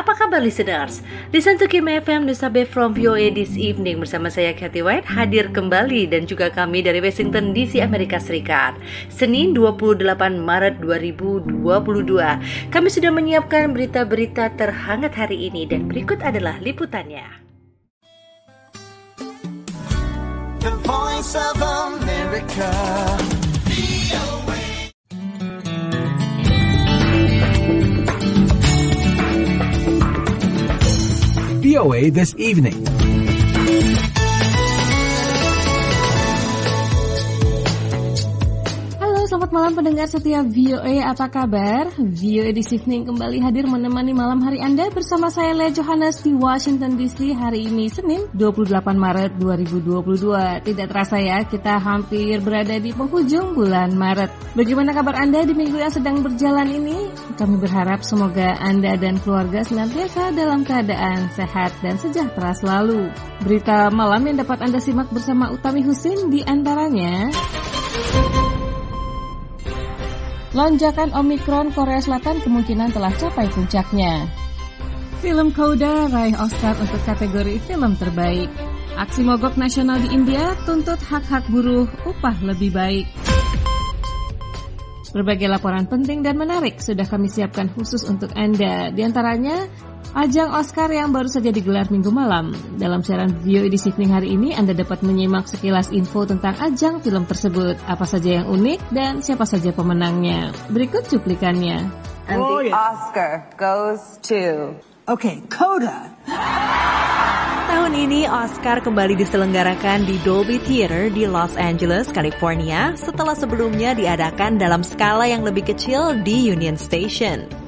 Apa kabar listeners? Listen to Kim FM Nusabe from VOA this evening bersama saya Kathy White hadir kembali dan juga kami dari Washington DC Amerika Serikat. Senin 28 Maret 2022. Kami sudah menyiapkan berita-berita terhangat hari ini dan berikut adalah liputannya. The Voice of America. VOA this evening. Selamat malam pendengar setiap VOA apa kabar? VOA di Evening kembali hadir menemani malam hari Anda bersama saya Lea Johannes di Washington DC hari ini Senin 28 Maret 2022. Tidak terasa ya, kita hampir berada di penghujung bulan Maret. Bagaimana kabar Anda di minggu yang sedang berjalan ini? Kami berharap semoga Anda dan keluarga senantiasa dalam keadaan sehat dan sejahtera selalu. Berita malam yang dapat Anda simak bersama Utami Husin di antaranya Lonjakan Omikron Korea Selatan kemungkinan telah capai puncaknya. Film Coda raih Oscar untuk kategori film terbaik. Aksi mogok nasional di India tuntut hak-hak buruh upah lebih baik. Berbagai laporan penting dan menarik sudah kami siapkan khusus untuk Anda. Di antaranya, Ajang Oscar yang baru saja digelar minggu malam. Dalam siaran video di Evening hari ini, Anda dapat menyimak sekilas info tentang ajang film tersebut, apa saja yang unik, dan siapa saja pemenangnya. Berikut cuplikannya. And oh, the yeah. Oscar goes to... Okay, Coda. Tahun ini Oscar kembali diselenggarakan di Dolby Theater di Los Angeles, California, setelah sebelumnya diadakan dalam skala yang lebih kecil di Union Station.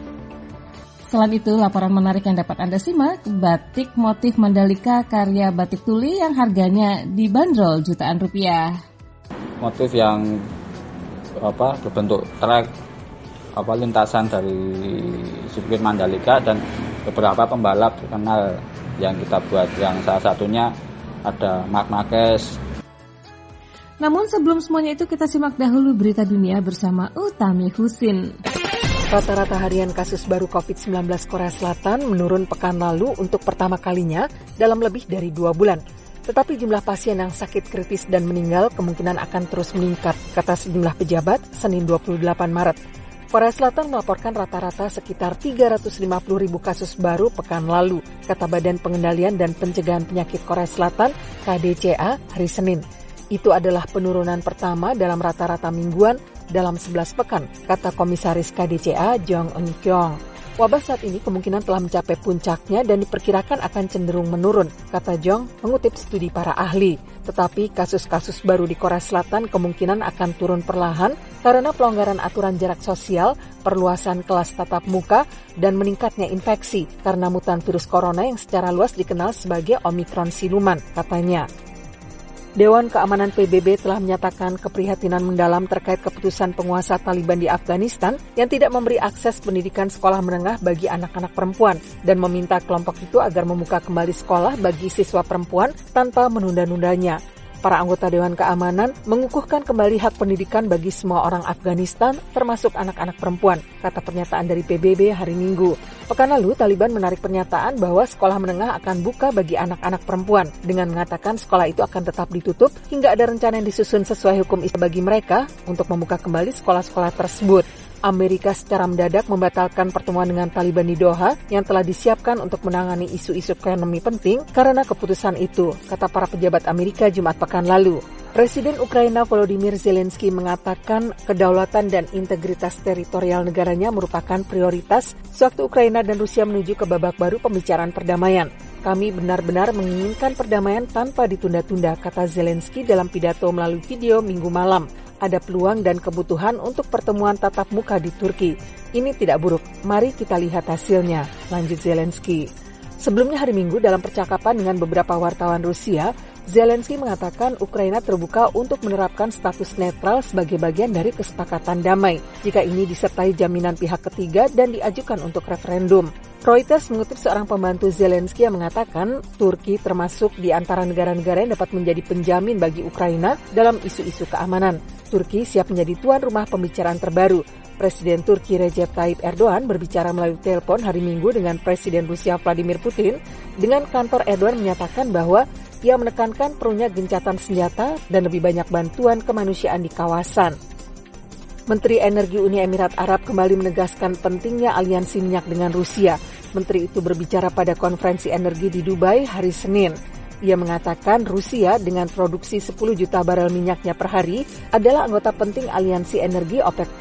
Selain itu, laporan menarik yang dapat Anda simak, batik motif Mandalika karya batik tuli yang harganya dibanderol jutaan rupiah. Motif yang apa berbentuk trek apa lintasan dari sirkuit Mandalika dan beberapa pembalap terkenal yang kita buat yang salah satunya ada Mark Marquez. Namun sebelum semuanya itu kita simak dahulu berita dunia bersama Utami Husin. Rata-rata harian kasus baru COVID-19 Korea Selatan menurun pekan lalu untuk pertama kalinya dalam lebih dari dua bulan. Tetapi jumlah pasien yang sakit kritis dan meninggal kemungkinan akan terus meningkat, kata sejumlah pejabat Senin 28 Maret. Korea Selatan melaporkan rata-rata sekitar 350 ribu kasus baru pekan lalu, kata Badan Pengendalian dan Pencegahan Penyakit Korea Selatan KDCA hari Senin. Itu adalah penurunan pertama dalam rata-rata mingguan dalam 11 pekan, kata Komisaris KDCA Jong Eun Kyong. Wabah saat ini kemungkinan telah mencapai puncaknya dan diperkirakan akan cenderung menurun, kata Jong mengutip studi para ahli. Tetapi kasus-kasus baru di Korea Selatan kemungkinan akan turun perlahan karena pelonggaran aturan jarak sosial, perluasan kelas tatap muka, dan meningkatnya infeksi karena mutan virus corona yang secara luas dikenal sebagai Omikron siluman, katanya. Dewan Keamanan PBB telah menyatakan keprihatinan mendalam terkait keputusan penguasa Taliban di Afghanistan yang tidak memberi akses pendidikan sekolah menengah bagi anak-anak perempuan dan meminta kelompok itu agar membuka kembali sekolah bagi siswa perempuan tanpa menunda-nundanya. Para anggota Dewan Keamanan mengukuhkan kembali hak pendidikan bagi semua orang Afghanistan, termasuk anak-anak perempuan, kata pernyataan dari PBB hari Minggu. Pekan lalu, Taliban menarik pernyataan bahwa sekolah menengah akan buka bagi anak-anak perempuan, dengan mengatakan sekolah itu akan tetap ditutup hingga ada rencana yang disusun sesuai hukum bagi mereka untuk membuka kembali sekolah-sekolah tersebut. Amerika secara mendadak membatalkan pertemuan dengan Taliban di Doha yang telah disiapkan untuk menangani isu-isu ekonomi penting karena keputusan itu, kata para pejabat Amerika Jumat pekan lalu. Presiden Ukraina Volodymyr Zelensky mengatakan kedaulatan dan integritas teritorial negaranya merupakan prioritas sewaktu Ukraina dan Rusia menuju ke babak baru pembicaraan perdamaian. Kami benar-benar menginginkan perdamaian tanpa ditunda-tunda, kata Zelensky dalam pidato melalui video minggu malam ada peluang dan kebutuhan untuk pertemuan tatap muka di Turki. Ini tidak buruk, mari kita lihat hasilnya, lanjut Zelensky. Sebelumnya hari Minggu dalam percakapan dengan beberapa wartawan Rusia, Zelensky mengatakan Ukraina terbuka untuk menerapkan status netral sebagai bagian dari kesepakatan damai jika ini disertai jaminan pihak ketiga dan diajukan untuk referendum. Reuters mengutip seorang pembantu Zelensky yang mengatakan Turki termasuk di antara negara-negara yang dapat menjadi penjamin bagi Ukraina dalam isu-isu keamanan. Turki siap menjadi tuan rumah pembicaraan terbaru. Presiden Turki Recep Tayyip Erdogan berbicara melalui telepon hari Minggu dengan Presiden Rusia Vladimir Putin, dengan kantor Erdogan menyatakan bahwa ia menekankan perlunya gencatan senjata dan lebih banyak bantuan kemanusiaan di kawasan. Menteri Energi Uni Emirat Arab kembali menegaskan pentingnya aliansi minyak dengan Rusia. Menteri itu berbicara pada konferensi energi di Dubai hari Senin. Ia mengatakan Rusia dengan produksi 10 juta barel minyaknya per hari adalah anggota penting aliansi energi OPEC+.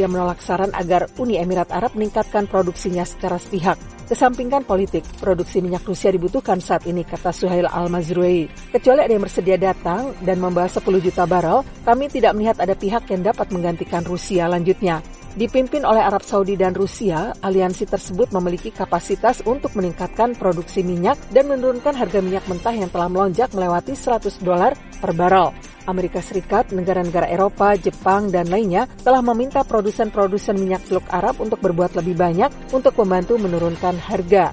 Ia menolak saran agar Uni Emirat Arab meningkatkan produksinya secara sepihak. Kesampingkan politik, produksi minyak Rusia dibutuhkan saat ini, kata Suhail Al-Mazrui. Kecuali ada yang bersedia datang dan membawa 10 juta barel, kami tidak melihat ada pihak yang dapat menggantikan Rusia lanjutnya. Dipimpin oleh Arab Saudi dan Rusia, aliansi tersebut memiliki kapasitas untuk meningkatkan produksi minyak dan menurunkan harga minyak mentah yang telah melonjak melewati 100 dolar per barrel. Amerika Serikat, negara-negara Eropa, Jepang, dan lainnya telah meminta produsen-produsen minyak teluk Arab untuk berbuat lebih banyak untuk membantu menurunkan harga.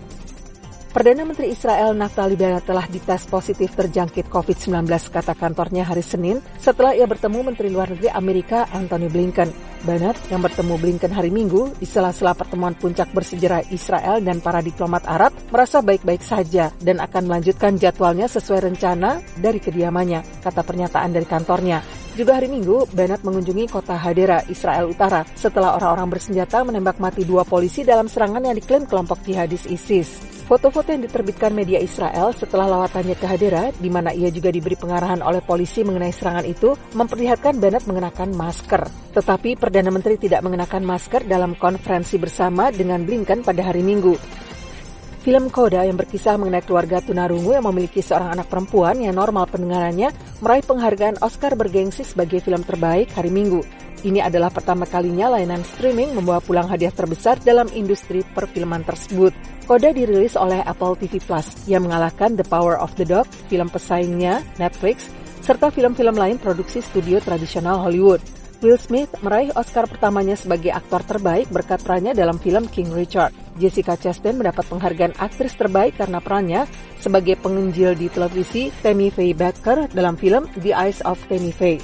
Perdana Menteri Israel Naftali Bennett telah dites positif terjangkit COVID-19 kata kantornya hari Senin setelah ia bertemu Menteri Luar Negeri Amerika Anthony Blinken. Bennett yang bertemu Blinken hari Minggu di sela-sela pertemuan puncak bersejarah Israel dan para diplomat Arab merasa baik-baik saja dan akan melanjutkan jadwalnya sesuai rencana dari kediamannya, kata pernyataan dari kantornya. Juga hari Minggu, Bennett mengunjungi kota Hadera, Israel Utara, setelah orang-orang bersenjata menembak mati dua polisi dalam serangan yang diklaim kelompok jihadis ISIS. Foto-foto yang diterbitkan media Israel setelah lawatannya ke Hadera, di mana ia juga diberi pengarahan oleh polisi mengenai serangan itu, memperlihatkan Bennett mengenakan masker. Tetapi Perdana Menteri tidak mengenakan masker dalam konferensi bersama dengan Blinken pada hari Minggu. Film Koda yang berkisah mengenai keluarga tunarungu yang memiliki seorang anak perempuan yang normal pendengarannya meraih penghargaan Oscar bergengsi sebagai film terbaik hari Minggu. Ini adalah pertama kalinya layanan streaming membawa pulang hadiah terbesar dalam industri perfilman tersebut. Koda dirilis oleh Apple TV Plus yang mengalahkan The Power of the Dog, film pesaingnya Netflix, serta film-film lain produksi studio tradisional Hollywood. Will Smith meraih Oscar pertamanya sebagai aktor terbaik berkat perannya dalam film King Richard. Jessica Chastain mendapat penghargaan aktris terbaik karena perannya sebagai penginjil di televisi Tammy Faye Baker dalam film The Eyes of Tammy Faye.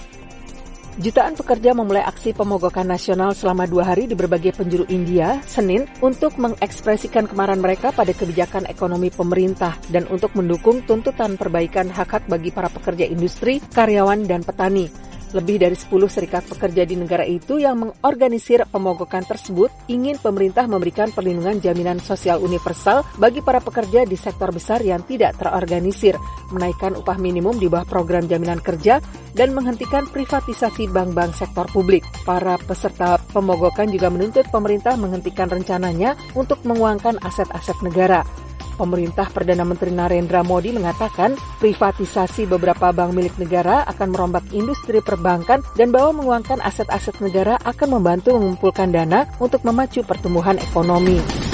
Jutaan pekerja memulai aksi pemogokan nasional selama dua hari di berbagai penjuru India, Senin, untuk mengekspresikan kemarahan mereka pada kebijakan ekonomi pemerintah dan untuk mendukung tuntutan perbaikan hak-hak bagi para pekerja industri, karyawan, dan petani. Lebih dari 10 serikat pekerja di negara itu yang mengorganisir pemogokan tersebut ingin pemerintah memberikan perlindungan jaminan sosial universal bagi para pekerja di sektor besar yang tidak terorganisir, menaikkan upah minimum di bawah program jaminan kerja, dan menghentikan privatisasi bank-bank sektor publik. Para peserta pemogokan juga menuntut pemerintah menghentikan rencananya untuk menguangkan aset-aset negara. Pemerintah Perdana Menteri Narendra Modi mengatakan privatisasi beberapa bank milik negara akan merombak industri perbankan dan bahwa menguangkan aset-aset negara akan membantu mengumpulkan dana untuk memacu pertumbuhan ekonomi.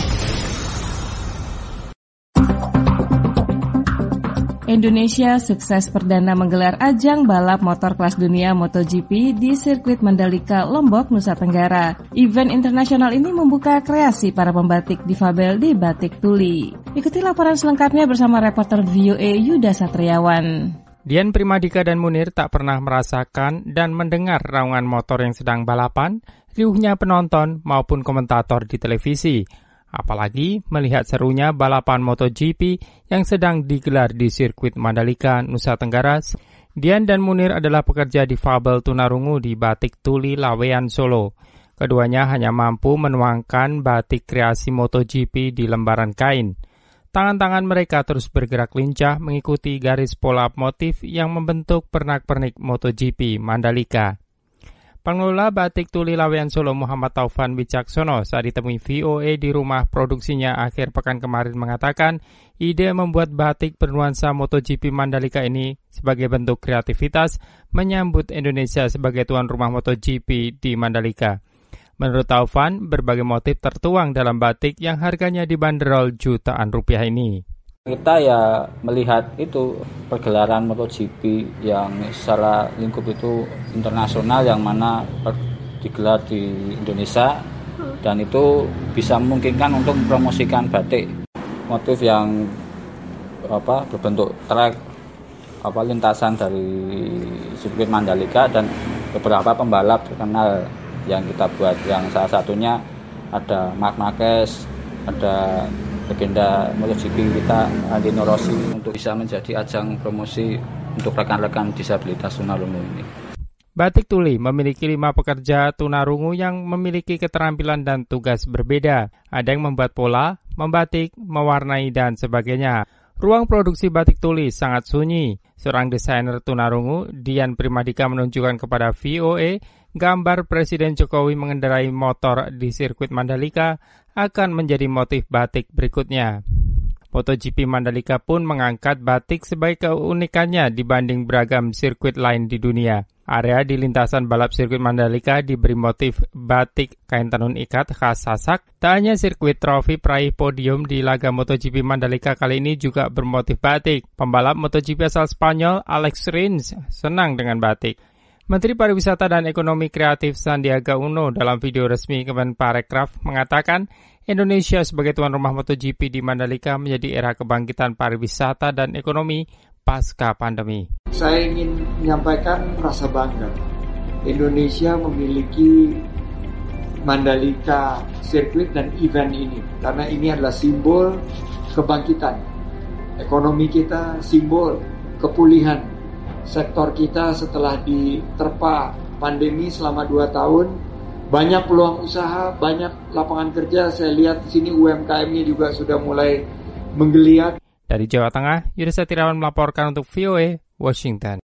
Indonesia sukses perdana menggelar ajang balap motor kelas dunia MotoGP di sirkuit Mandalika, Lombok, Nusa Tenggara. Event internasional ini membuka kreasi para pembatik difabel di batik tuli. Ikuti laporan selengkapnya bersama reporter VOA Yuda Satriawan. Dian Primadika dan Munir tak pernah merasakan dan mendengar raungan motor yang sedang balapan, riuhnya penonton maupun komentator di televisi apalagi melihat serunya balapan MotoGP yang sedang digelar di sirkuit Mandalika, Nusa Tenggara. Dian dan Munir adalah pekerja di Fabel tunarungu di Batik Tuli Lawean Solo. Keduanya hanya mampu menuangkan batik kreasi MotoGP di lembaran kain. Tangan-tangan mereka terus bergerak lincah mengikuti garis pola motif yang membentuk pernak-pernik MotoGP Mandalika. Pengelola Batik Tuli Lawean Solo Muhammad Taufan Wicaksono saat ditemui VOA di rumah produksinya akhir pekan kemarin mengatakan ide membuat batik bernuansa MotoGP Mandalika ini sebagai bentuk kreativitas menyambut Indonesia sebagai tuan rumah MotoGP di Mandalika. Menurut Taufan, berbagai motif tertuang dalam batik yang harganya dibanderol jutaan rupiah ini. Kita ya melihat itu pergelaran MotoGP yang secara lingkup itu internasional yang mana digelar di Indonesia dan itu bisa memungkinkan untuk mempromosikan batik motif yang apa berbentuk trek apa lintasan dari sirkuit Mandalika dan beberapa pembalap terkenal yang kita buat. Yang salah satunya ada Mark Marquez ada legenda MotoGP kita Andino Rossi untuk bisa menjadi ajang promosi untuk rekan-rekan disabilitas tunarungu ini. Batik Tuli memiliki lima pekerja tunarungu yang memiliki keterampilan dan tugas berbeda. Ada yang membuat pola, membatik, mewarnai, dan sebagainya. Ruang produksi batik tuli sangat sunyi. Seorang desainer tunarungu, Dian Primadika menunjukkan kepada VOA gambar Presiden Jokowi mengendarai motor di sirkuit Mandalika akan menjadi motif batik berikutnya. MotoGP Mandalika pun mengangkat batik sebagai keunikannya dibanding beragam sirkuit lain di dunia. Area di lintasan balap sirkuit Mandalika diberi motif batik kain tenun ikat khas Sasak. Tak hanya sirkuit trofi peraih podium di laga MotoGP Mandalika kali ini juga bermotif batik. Pembalap MotoGP asal Spanyol Alex Rins senang dengan batik. Menteri Pariwisata dan Ekonomi Kreatif Sandiaga Uno dalam video resmi Kemenparekraf mengatakan Indonesia sebagai tuan rumah MotoGP di Mandalika menjadi era kebangkitan pariwisata dan ekonomi pasca pandemi. Saya ingin menyampaikan rasa bangga. Indonesia memiliki Mandalika sirkuit dan event ini karena ini adalah simbol kebangkitan ekonomi kita, simbol kepulihan sektor kita setelah diterpa pandemi selama dua tahun. Banyak peluang usaha, banyak lapangan kerja. Saya lihat di sini UMKM-nya juga sudah mulai menggeliat. Dari Jawa Tengah, Yudhisa Tirawan melaporkan untuk VOA Washington.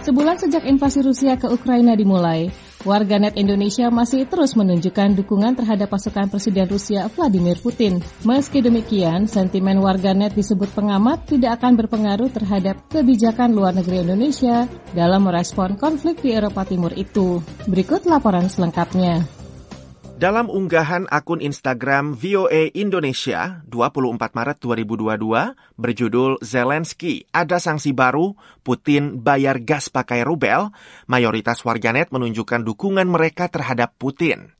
Sebulan sejak invasi Rusia ke Ukraina dimulai, warganet Indonesia masih terus menunjukkan dukungan terhadap pasukan Presiden Rusia Vladimir Putin. Meski demikian, sentimen warganet disebut pengamat tidak akan berpengaruh terhadap kebijakan luar negeri Indonesia dalam merespon konflik di Eropa Timur itu. Berikut laporan selengkapnya. Dalam unggahan akun Instagram VOA Indonesia 24 Maret 2022 berjudul Zelensky ada sanksi baru, Putin bayar gas pakai rubel, mayoritas warganet menunjukkan dukungan mereka terhadap Putin.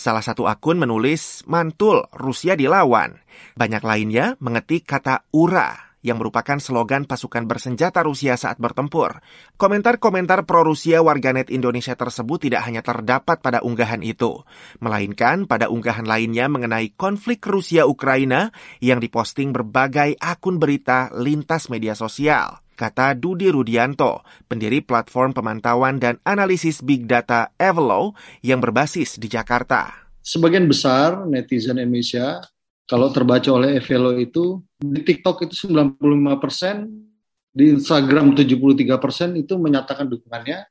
Salah satu akun menulis mantul Rusia dilawan. Banyak lainnya mengetik kata ura yang merupakan slogan pasukan bersenjata Rusia saat bertempur. Komentar-komentar pro-Rusia warganet Indonesia tersebut tidak hanya terdapat pada unggahan itu, melainkan pada unggahan lainnya mengenai konflik Rusia-Ukraina yang diposting berbagai akun berita lintas media sosial kata Dudi Rudianto, pendiri platform pemantauan dan analisis big data Evelo yang berbasis di Jakarta. Sebagian besar netizen Indonesia kalau terbaca oleh Evelo itu di TikTok itu 95 persen, di Instagram 73 persen itu menyatakan dukungannya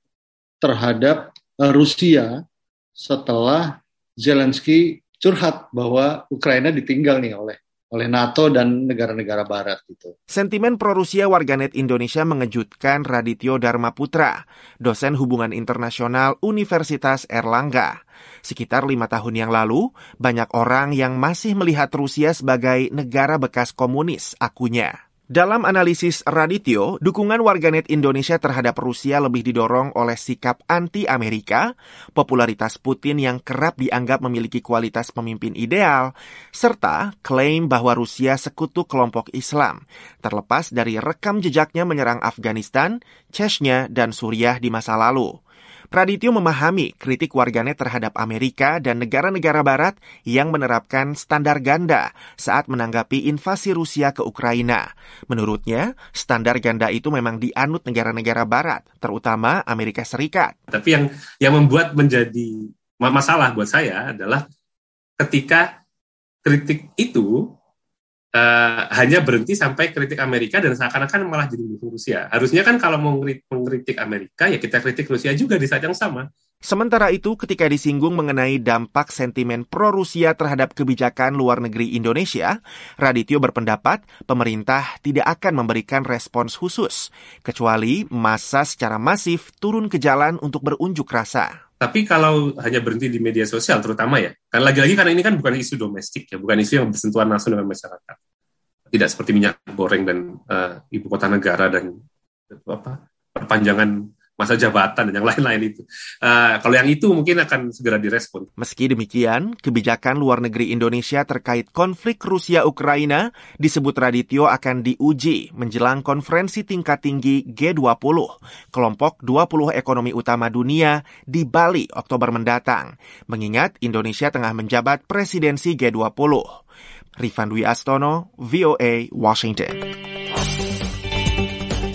terhadap uh, Rusia setelah Zelensky curhat bahwa Ukraina ditinggal nih oleh oleh NATO dan negara-negara barat gitu. Sentimen pro-Rusia warganet Indonesia mengejutkan Radityo Dharma Putra, dosen hubungan internasional Universitas Erlangga. Sekitar lima tahun yang lalu, banyak orang yang masih melihat Rusia sebagai negara bekas komunis, akunya. Dalam analisis Radityo, dukungan warganet Indonesia terhadap Rusia lebih didorong oleh sikap anti-Amerika, popularitas Putin yang kerap dianggap memiliki kualitas pemimpin ideal, serta klaim bahwa Rusia sekutu kelompok Islam, terlepas dari rekam jejaknya menyerang Afghanistan, Chechnya, dan Suriah di masa lalu. Pradityo memahami kritik warganet terhadap Amerika dan negara-negara barat yang menerapkan standar ganda saat menanggapi invasi Rusia ke Ukraina. Menurutnya, standar ganda itu memang dianut negara-negara barat, terutama Amerika Serikat. Tapi yang yang membuat menjadi masalah buat saya adalah ketika kritik itu uh, hanya berhenti sampai kritik Amerika dan seakan-akan malah jadi musuh Rusia. Harusnya kan kalau mau mengkritik Amerika ya kita kritik Rusia juga di saat yang sama. Sementara itu, ketika disinggung mengenai dampak sentimen pro-Rusia terhadap kebijakan luar negeri Indonesia, Radityo berpendapat pemerintah tidak akan memberikan respons khusus, kecuali masa secara masif turun ke jalan untuk berunjuk rasa. Tapi kalau hanya berhenti di media sosial terutama ya, kan lagi-lagi karena ini kan bukan isu domestik ya, bukan isu yang bersentuhan langsung dengan masyarakat. Tidak seperti minyak goreng dan uh, ibu kota negara dan apa perpanjangan masa jabatan dan yang lain-lain itu. Uh, kalau yang itu mungkin akan segera direspon. Meski demikian, kebijakan luar negeri Indonesia terkait konflik Rusia-Ukraina disebut Radityo akan diuji menjelang konferensi tingkat tinggi G20, kelompok 20 ekonomi utama dunia di Bali Oktober mendatang, mengingat Indonesia tengah menjabat presidensi G20. Rifan Dwi Astono, VOA, Washington.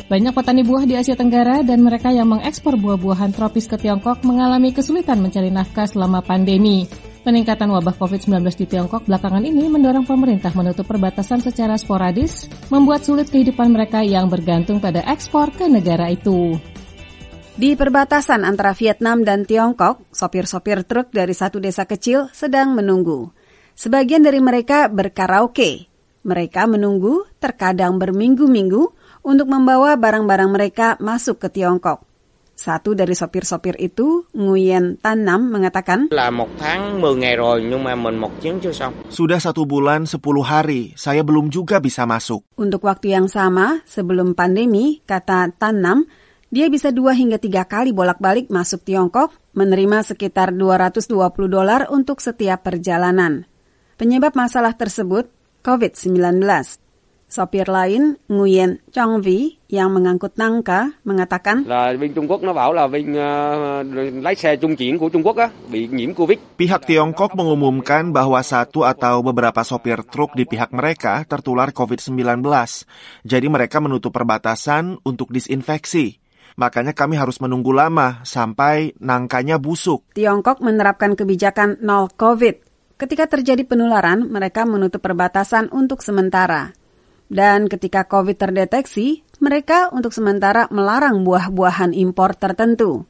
Banyak petani buah di Asia Tenggara dan mereka yang mengekspor buah-buahan tropis ke Tiongkok mengalami kesulitan mencari nafkah selama pandemi. Peningkatan wabah COVID-19 di Tiongkok belakangan ini mendorong pemerintah menutup perbatasan secara sporadis, membuat sulit kehidupan mereka yang bergantung pada ekspor ke negara itu. Di perbatasan antara Vietnam dan Tiongkok, sopir-sopir truk dari satu desa kecil sedang menunggu. Sebagian dari mereka berkaraoke. Mereka menunggu, terkadang berminggu-minggu, untuk membawa barang-barang mereka masuk ke Tiongkok. Satu dari sopir-sopir itu, Nguyen Tan Nam, mengatakan, Sudah satu bulan, sepuluh hari, saya belum juga bisa masuk. Untuk waktu yang sama, sebelum pandemi, kata Tan Nam, dia bisa dua hingga tiga kali bolak-balik masuk Tiongkok, menerima sekitar 220 dolar untuk setiap perjalanan. Penyebab masalah tersebut, COVID-19. Sopir lain, Nguyen Chongvi, yang mengangkut nangka, mengatakan, Pihak Tiongkok mengumumkan bahwa satu atau beberapa sopir truk di pihak mereka tertular COVID-19. Jadi mereka menutup perbatasan untuk disinfeksi. Makanya kami harus menunggu lama sampai nangkanya busuk. Tiongkok menerapkan kebijakan nol COVID. Ketika terjadi penularan, mereka menutup perbatasan untuk sementara. Dan ketika COVID terdeteksi, mereka untuk sementara melarang buah-buahan impor tertentu.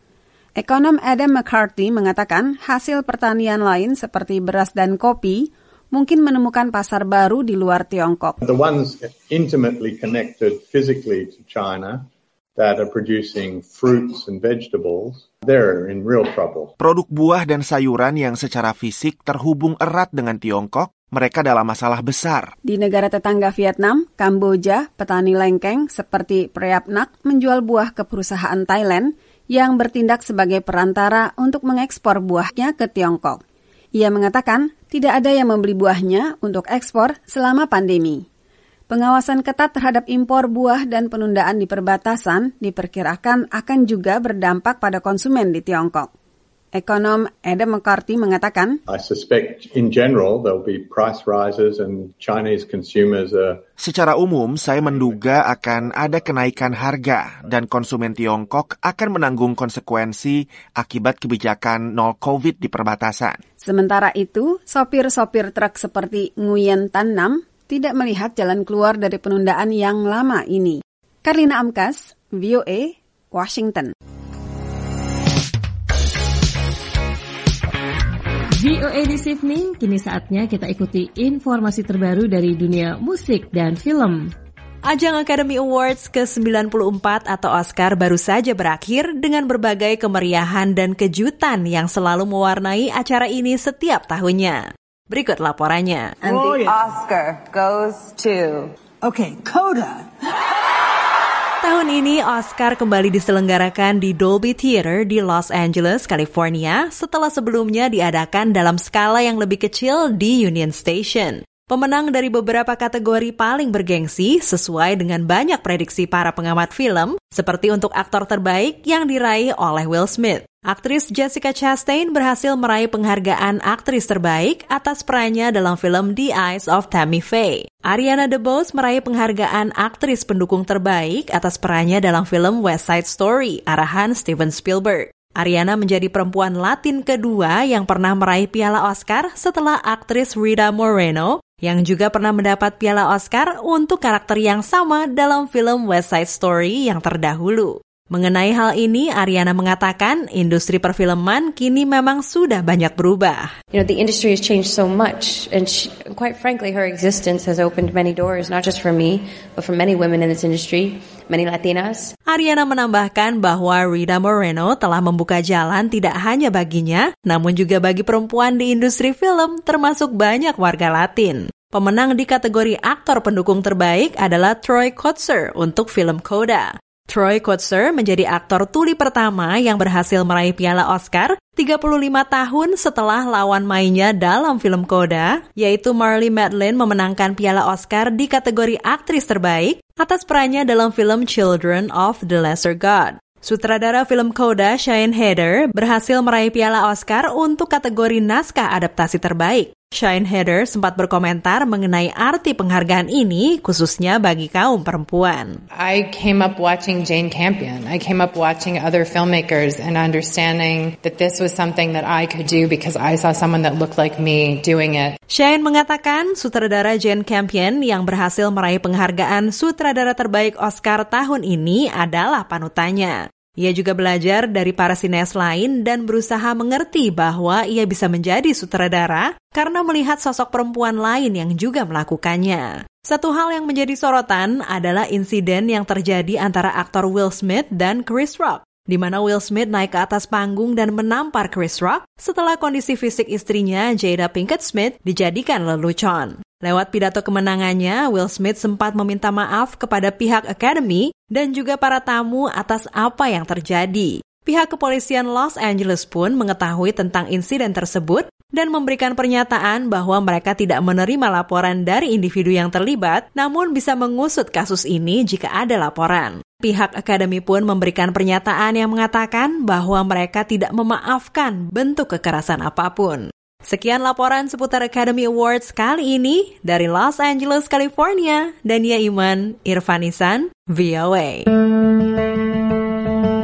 Ekonom Adam McCarthy mengatakan hasil pertanian lain seperti beras dan kopi mungkin menemukan pasar baru di luar Tiongkok. The ones intimately connected physically to China that are producing fruits and vegetables, they're in real trouble. Produk buah dan sayuran yang secara fisik terhubung erat dengan Tiongkok mereka dalam masalah besar. Di negara tetangga Vietnam, Kamboja, petani lengkeng seperti Preap Nak menjual buah ke perusahaan Thailand yang bertindak sebagai perantara untuk mengekspor buahnya ke Tiongkok. Ia mengatakan tidak ada yang membeli buahnya untuk ekspor selama pandemi. Pengawasan ketat terhadap impor buah dan penundaan di perbatasan diperkirakan akan juga berdampak pada konsumen di Tiongkok. Ekonom Adam McCarthy mengatakan, I suspect in general there'll be price rises and Chinese consumers are Secara umum, saya menduga akan ada kenaikan harga dan konsumen Tiongkok akan menanggung konsekuensi akibat kebijakan nol COVID di perbatasan. Sementara itu, sopir-sopir truk seperti Nguyen Tan Nam tidak melihat jalan keluar dari penundaan yang lama ini. Karina Amkas, VOA, Washington. VOA This Evening, kini saatnya kita ikuti informasi terbaru dari dunia musik dan film. Ajang Academy Awards ke-94 atau Oscar baru saja berakhir dengan berbagai kemeriahan dan kejutan yang selalu mewarnai acara ini setiap tahunnya. Berikut laporannya. And the Oscar goes to... Okay, Coda. Tahun ini Oscar kembali diselenggarakan di Dolby Theater di Los Angeles, California setelah sebelumnya diadakan dalam skala yang lebih kecil di Union Station. Pemenang dari beberapa kategori paling bergengsi sesuai dengan banyak prediksi para pengamat film, seperti untuk aktor terbaik yang diraih oleh Will Smith. Aktris Jessica Chastain berhasil meraih penghargaan aktris terbaik atas perannya dalam film The Eyes of Tammy Faye. Ariana DeBose meraih penghargaan aktris pendukung terbaik atas perannya dalam film West Side Story, arahan Steven Spielberg. Ariana menjadi perempuan Latin kedua yang pernah meraih piala Oscar setelah aktris Rita Moreno yang juga pernah mendapat piala Oscar untuk karakter yang sama dalam film West Side Story yang terdahulu. Mengenai hal ini, Ariana mengatakan industri perfilman kini memang sudah banyak berubah. You know, the industry has changed so much, and she, quite frankly, her existence has opened many doors, not just for me, but for many women in this industry, many Latinas. Ariana menambahkan bahwa Rita Moreno telah membuka jalan tidak hanya baginya, namun juga bagi perempuan di industri film, termasuk banyak warga Latin. Pemenang di kategori aktor pendukung terbaik adalah Troy Kotzer untuk film Coda. Troy Kotsur menjadi aktor tuli pertama yang berhasil meraih piala Oscar 35 tahun setelah lawan mainnya dalam film Coda, yaitu Marley Madeline memenangkan piala Oscar di kategori aktris terbaik atas perannya dalam film Children of the Lesser God. Sutradara film Coda, Shane Heder, berhasil meraih piala Oscar untuk kategori naskah adaptasi terbaik. Shine Heder sempat berkomentar mengenai arti penghargaan ini khususnya bagi kaum perempuan. I came up watching Jane Campion. I came up watching other filmmakers and understanding that this was something that I could do because I saw someone that looked like me doing it. Shane mengatakan sutradara Jane Campion yang berhasil meraih penghargaan sutradara terbaik Oscar tahun ini adalah panutannya. Ia juga belajar dari para sineas lain dan berusaha mengerti bahwa ia bisa menjadi sutradara karena melihat sosok perempuan lain yang juga melakukannya. Satu hal yang menjadi sorotan adalah insiden yang terjadi antara aktor Will Smith dan Chris Rock di mana Will Smith naik ke atas panggung dan menampar Chris Rock setelah kondisi fisik istrinya Jada Pinkett Smith dijadikan lelucon. Lewat pidato kemenangannya, Will Smith sempat meminta maaf kepada pihak Academy dan juga para tamu atas apa yang terjadi. Pihak kepolisian Los Angeles pun mengetahui tentang insiden tersebut dan memberikan pernyataan bahwa mereka tidak menerima laporan dari individu yang terlibat, namun bisa mengusut kasus ini jika ada laporan. Pihak akademi pun memberikan pernyataan yang mengatakan bahwa mereka tidak memaafkan bentuk kekerasan apa pun. Sekian laporan seputar Academy Awards kali ini dari Los Angeles, California. Dania Iman, Irfanisan, VOA.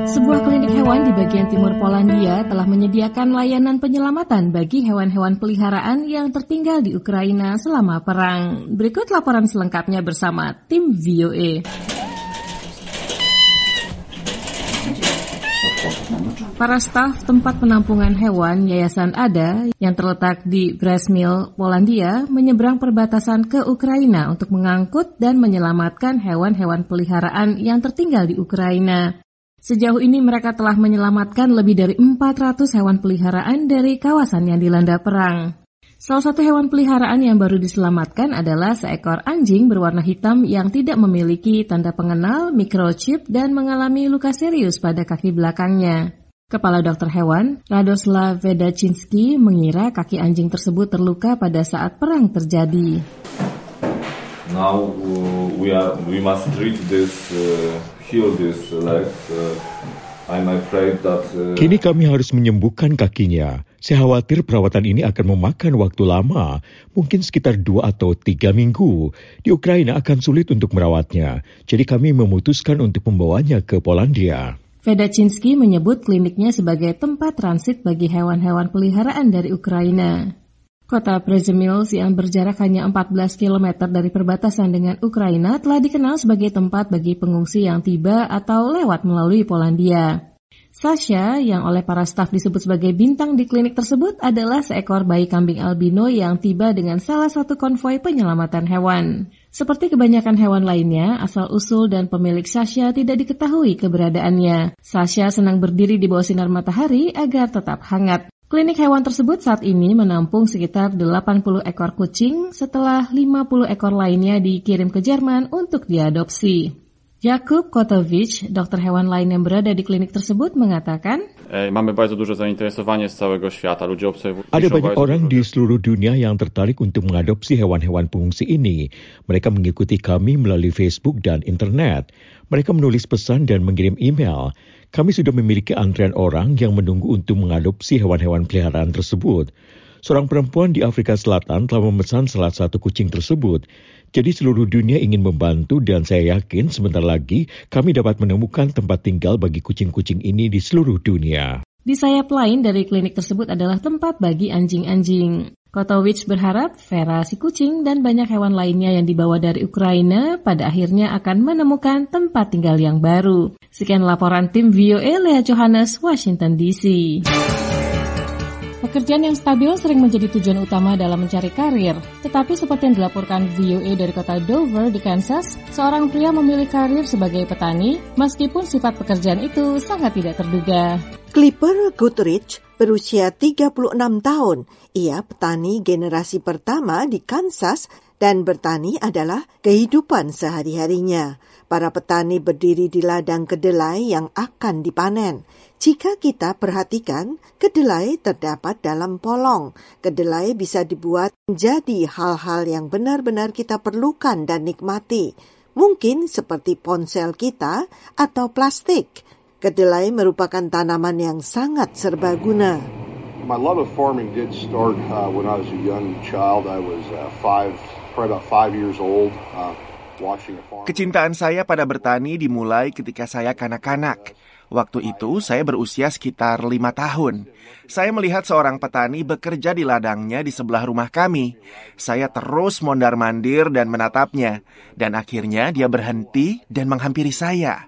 Sebuah klinik hewan di bagian timur Polandia telah menyediakan layanan penyelamatan bagi hewan-hewan peliharaan yang tertinggal di Ukraina selama perang. Berikut laporan selengkapnya bersama tim VOA. Para staf tempat penampungan hewan Yayasan Ada yang terletak di Bresmil, Polandia menyeberang perbatasan ke Ukraina untuk mengangkut dan menyelamatkan hewan-hewan peliharaan yang tertinggal di Ukraina. Sejauh ini mereka telah menyelamatkan lebih dari 400 hewan peliharaan dari kawasan yang dilanda perang. Salah satu hewan peliharaan yang baru diselamatkan adalah seekor anjing berwarna hitam yang tidak memiliki tanda pengenal, microchip, dan mengalami luka serius pada kaki belakangnya. Kepala dokter hewan, Radoslav Vedacinski, mengira kaki anjing tersebut terluka pada saat perang terjadi. Now uh, we are we must treat this uh, heal this leg. Uh, I'm afraid that. Uh, Kini kami harus menyembuhkan kakinya. Saya khawatir perawatan ini akan memakan waktu lama, mungkin sekitar dua atau tiga minggu. Di Ukraina akan sulit untuk merawatnya, jadi kami memutuskan untuk membawanya ke Polandia. Vedacinski menyebut kliniknya sebagai tempat transit bagi hewan-hewan peliharaan dari Ukraina. Kota Przemyls yang berjarak hanya 14 km dari perbatasan dengan Ukraina telah dikenal sebagai tempat bagi pengungsi yang tiba atau lewat melalui Polandia. Sasha, yang oleh para staf disebut sebagai bintang di klinik tersebut, adalah seekor bayi kambing albino yang tiba dengan salah satu konvoi penyelamatan hewan. Seperti kebanyakan hewan lainnya, asal-usul dan pemilik Sasha tidak diketahui keberadaannya. Sasha senang berdiri di bawah sinar matahari agar tetap hangat. Klinik hewan tersebut saat ini menampung sekitar 80 ekor kucing setelah 50 ekor lainnya dikirim ke Jerman untuk diadopsi. Jakub Kotowicz, dokter hewan lain yang berada di klinik tersebut, mengatakan, Mamy bardzo duże zainteresowanie z całego świata. Ludzie obserwują. Ada banyak orang di seluruh dunia yang tertarik untuk mengadopsi hewan-hewan pengungsi ini. Mereka mengikuti kami melalui Facebook dan internet. Mereka menulis pesan dan mengirim email. Kami sudah memiliki antrean orang yang menunggu untuk mengadopsi hewan-hewan peliharaan tersebut. Seorang perempuan di Afrika Selatan telah memesan salah satu kucing tersebut. Jadi seluruh dunia ingin membantu dan saya yakin sebentar lagi kami dapat menemukan tempat tinggal bagi kucing-kucing ini di seluruh dunia. Di sayap lain dari klinik tersebut adalah tempat bagi anjing-anjing. Kotowicz berharap Vera si kucing dan banyak hewan lainnya yang dibawa dari Ukraina pada akhirnya akan menemukan tempat tinggal yang baru. Sekian laporan tim VOA Lea Johannes, Washington DC. Pekerjaan yang stabil sering menjadi tujuan utama dalam mencari karir. Tetapi seperti yang dilaporkan VOA dari kota Dover di Kansas, seorang pria memilih karir sebagai petani meskipun sifat pekerjaan itu sangat tidak terduga. Clipper Goodrich berusia 36 tahun. Ia petani generasi pertama di Kansas Dan bertani adalah kehidupan sehari-harinya. Para petani berdiri di ladang kedelai yang akan dipanen. Jika kita perhatikan, kedelai terdapat dalam polong. Kedelai bisa dibuat menjadi hal-hal yang benar-benar kita perlukan dan nikmati. Mungkin seperti ponsel kita atau plastik. Kedelai merupakan tanaman yang sangat serbaguna. My love of farming did start uh, when I was a young child. I was uh, five, probably about five years old, uh. Kecintaan saya pada bertani dimulai ketika saya kanak-kanak. Waktu itu saya berusia sekitar lima tahun. Saya melihat seorang petani bekerja di ladangnya di sebelah rumah kami. Saya terus mondar-mandir dan menatapnya. Dan akhirnya dia berhenti dan menghampiri saya.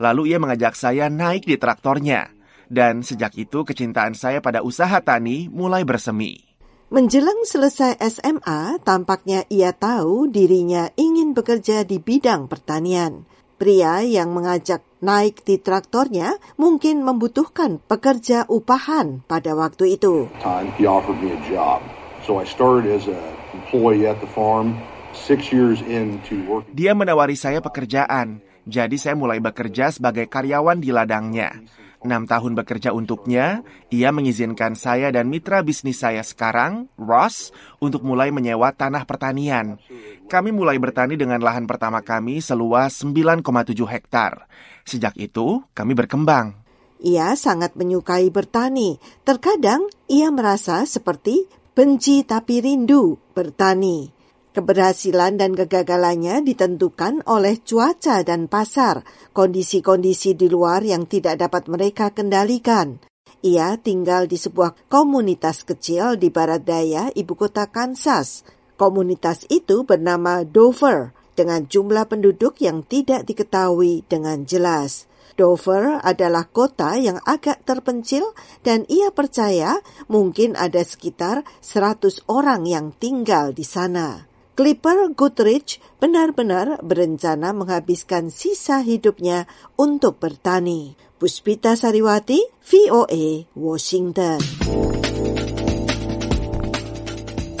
Lalu ia mengajak saya naik di traktornya. Dan sejak itu kecintaan saya pada usaha tani mulai bersemi. Menjelang selesai SMA, tampaknya ia tahu dirinya ingin bekerja di bidang pertanian. Pria yang mengajak naik di traktornya mungkin membutuhkan pekerja upahan pada waktu itu. Time he offered me a job, so I started as an employee at the farm. Six years into working. Dia menawari saya pekerjaan, jadi saya mulai bekerja sebagai karyawan di ladangnya. Enam tahun bekerja untuknya, ia mengizinkan saya dan mitra bisnis saya sekarang, Ross, untuk mulai menyewa tanah pertanian. Kami mulai bertani dengan lahan pertama kami seluas 9,7 hektar. Sejak itu, kami berkembang. Ia sangat menyukai bertani. Terkadang ia merasa seperti benci tapi rindu bertani. Keberhasilan dan kegagalannya ditentukan oleh cuaca dan pasar, kondisi-kondisi di luar yang tidak dapat mereka kendalikan. Ia tinggal di sebuah komunitas kecil di barat daya ibu kota Kansas. Komunitas itu bernama Dover, dengan jumlah penduduk yang tidak diketahui dengan jelas. Dover adalah kota yang agak terpencil dan ia percaya mungkin ada sekitar 100 orang yang tinggal di sana. Clipper Goodrich benar-benar berencana menghabiskan sisa hidupnya untuk bertani. Puspita Sariwati, VOA, Washington.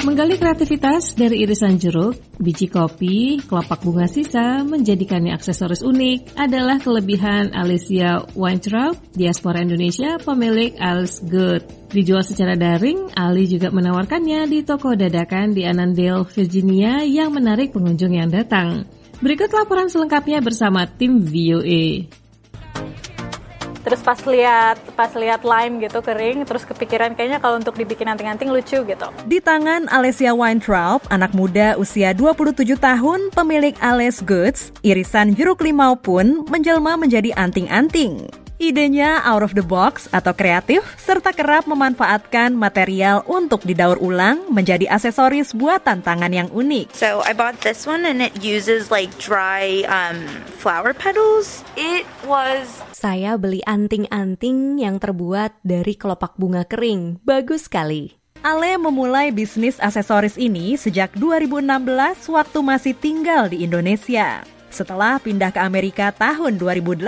Menggali kreativitas dari irisan jeruk, biji kopi, kelopak bunga sisa menjadikannya aksesoris unik adalah kelebihan Alicia Weintraub, diaspora Indonesia, pemilik Alice Good. Dijual secara daring, Ali juga menawarkannya di toko dadakan di Annandale, Virginia yang menarik pengunjung yang datang. Berikut laporan selengkapnya bersama tim VOA. Terus pas lihat pas lihat lime gitu kering, terus kepikiran kayaknya kalau untuk dibikin anting-anting lucu gitu. Di tangan Alessia Weintraub, anak muda usia 27 tahun, pemilik Ales Goods, irisan jeruk limau pun menjelma menjadi anting-anting. Idenya out of the box atau kreatif, serta kerap memanfaatkan material untuk didaur ulang menjadi aksesoris buatan tangan yang unik. So I bought this one and it uses like dry um, flower petals. It was Saya beli anting-anting yang terbuat dari kelopak bunga kering. Bagus sekali. Ale memulai bisnis aksesoris ini sejak 2016 waktu masih tinggal di Indonesia. Setelah pindah ke Amerika tahun 2018,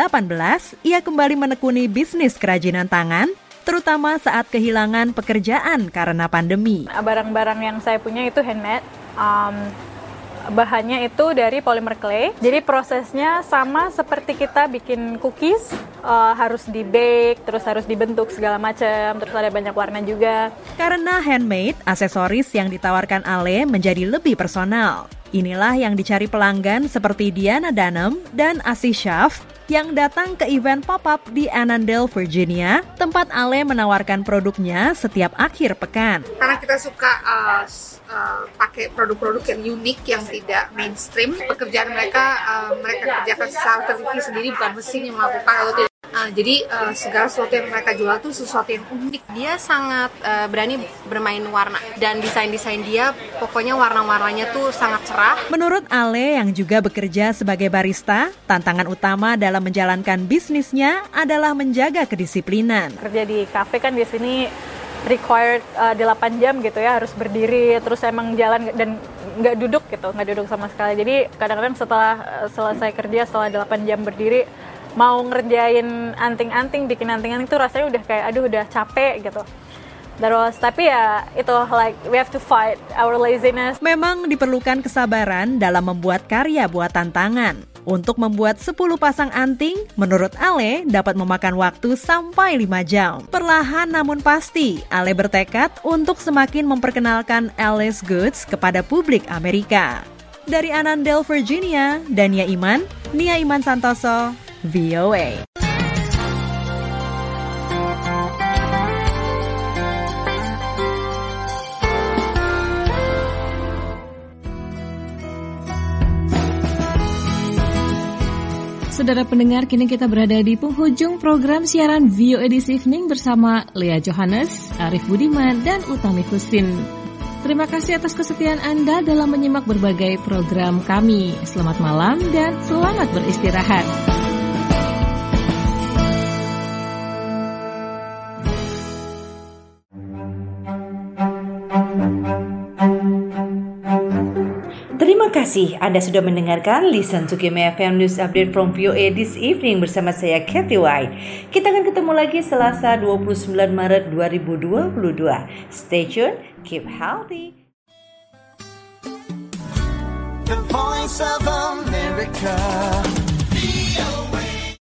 ia kembali menekuni bisnis kerajinan tangan, terutama saat kehilangan pekerjaan karena pandemi. Barang-barang yang saya punya itu handmade. Um, bahannya itu dari polymer clay. Jadi prosesnya sama seperti kita bikin cookies, uh, harus di bake, terus harus dibentuk segala macam, terus ada banyak warna juga. Karena handmade, aksesoris yang ditawarkan Ale menjadi lebih personal. Inilah yang dicari pelanggan seperti Diana Danem dan Asi Shaf yang datang ke event pop-up di Annandale, Virginia, tempat Ale menawarkan produknya setiap akhir pekan. Karena kita suka uh, uh, pakai produk-produk yang unik, yang tidak mainstream, pekerjaan mereka uh, mereka kerjakan secara sendiri, bukan mesin yang melakukan. Uh, jadi uh, segala sesuatu yang mereka jual itu sesuatu yang unik. Dia sangat uh, berani bermain warna dan desain-desain dia pokoknya warna-warnanya tuh sangat cerah. Menurut Ale yang juga bekerja sebagai barista, tantangan utama dalam menjalankan bisnisnya adalah menjaga kedisiplinan. Kerja di kafe kan di sini required uh, 8 jam gitu ya harus berdiri terus emang jalan dan nggak duduk gitu nggak duduk sama sekali jadi kadang-kadang setelah uh, selesai kerja setelah 8 jam berdiri mau ngerjain anting-anting bikin anting-anting itu rasanya udah kayak aduh udah capek gitu Terus tapi ya itu like we have to fight our laziness. Memang diperlukan kesabaran dalam membuat karya buatan tangan. Untuk membuat 10 pasang anting, menurut Ale dapat memakan waktu sampai 5 jam. Perlahan namun pasti, Ale bertekad untuk semakin memperkenalkan Alice Goods kepada publik Amerika. Dari Anandel, Virginia, Dania Iman, Nia Iman Santoso, VOA. Saudara pendengar, kini kita berada di penghujung program siaran Vio Edisi Evening bersama Lea Johannes, Arif Budiman, dan Utami Husin. Terima kasih atas kesetiaan Anda dalam menyimak berbagai program kami. Selamat malam dan selamat beristirahat. Kasih Anda sudah mendengarkan Listen to Kim FM News Update from VOA this evening bersama saya Kathy White. Kita akan ketemu lagi Selasa 29 Maret 2022. Stay tune, keep healthy. The voice of America.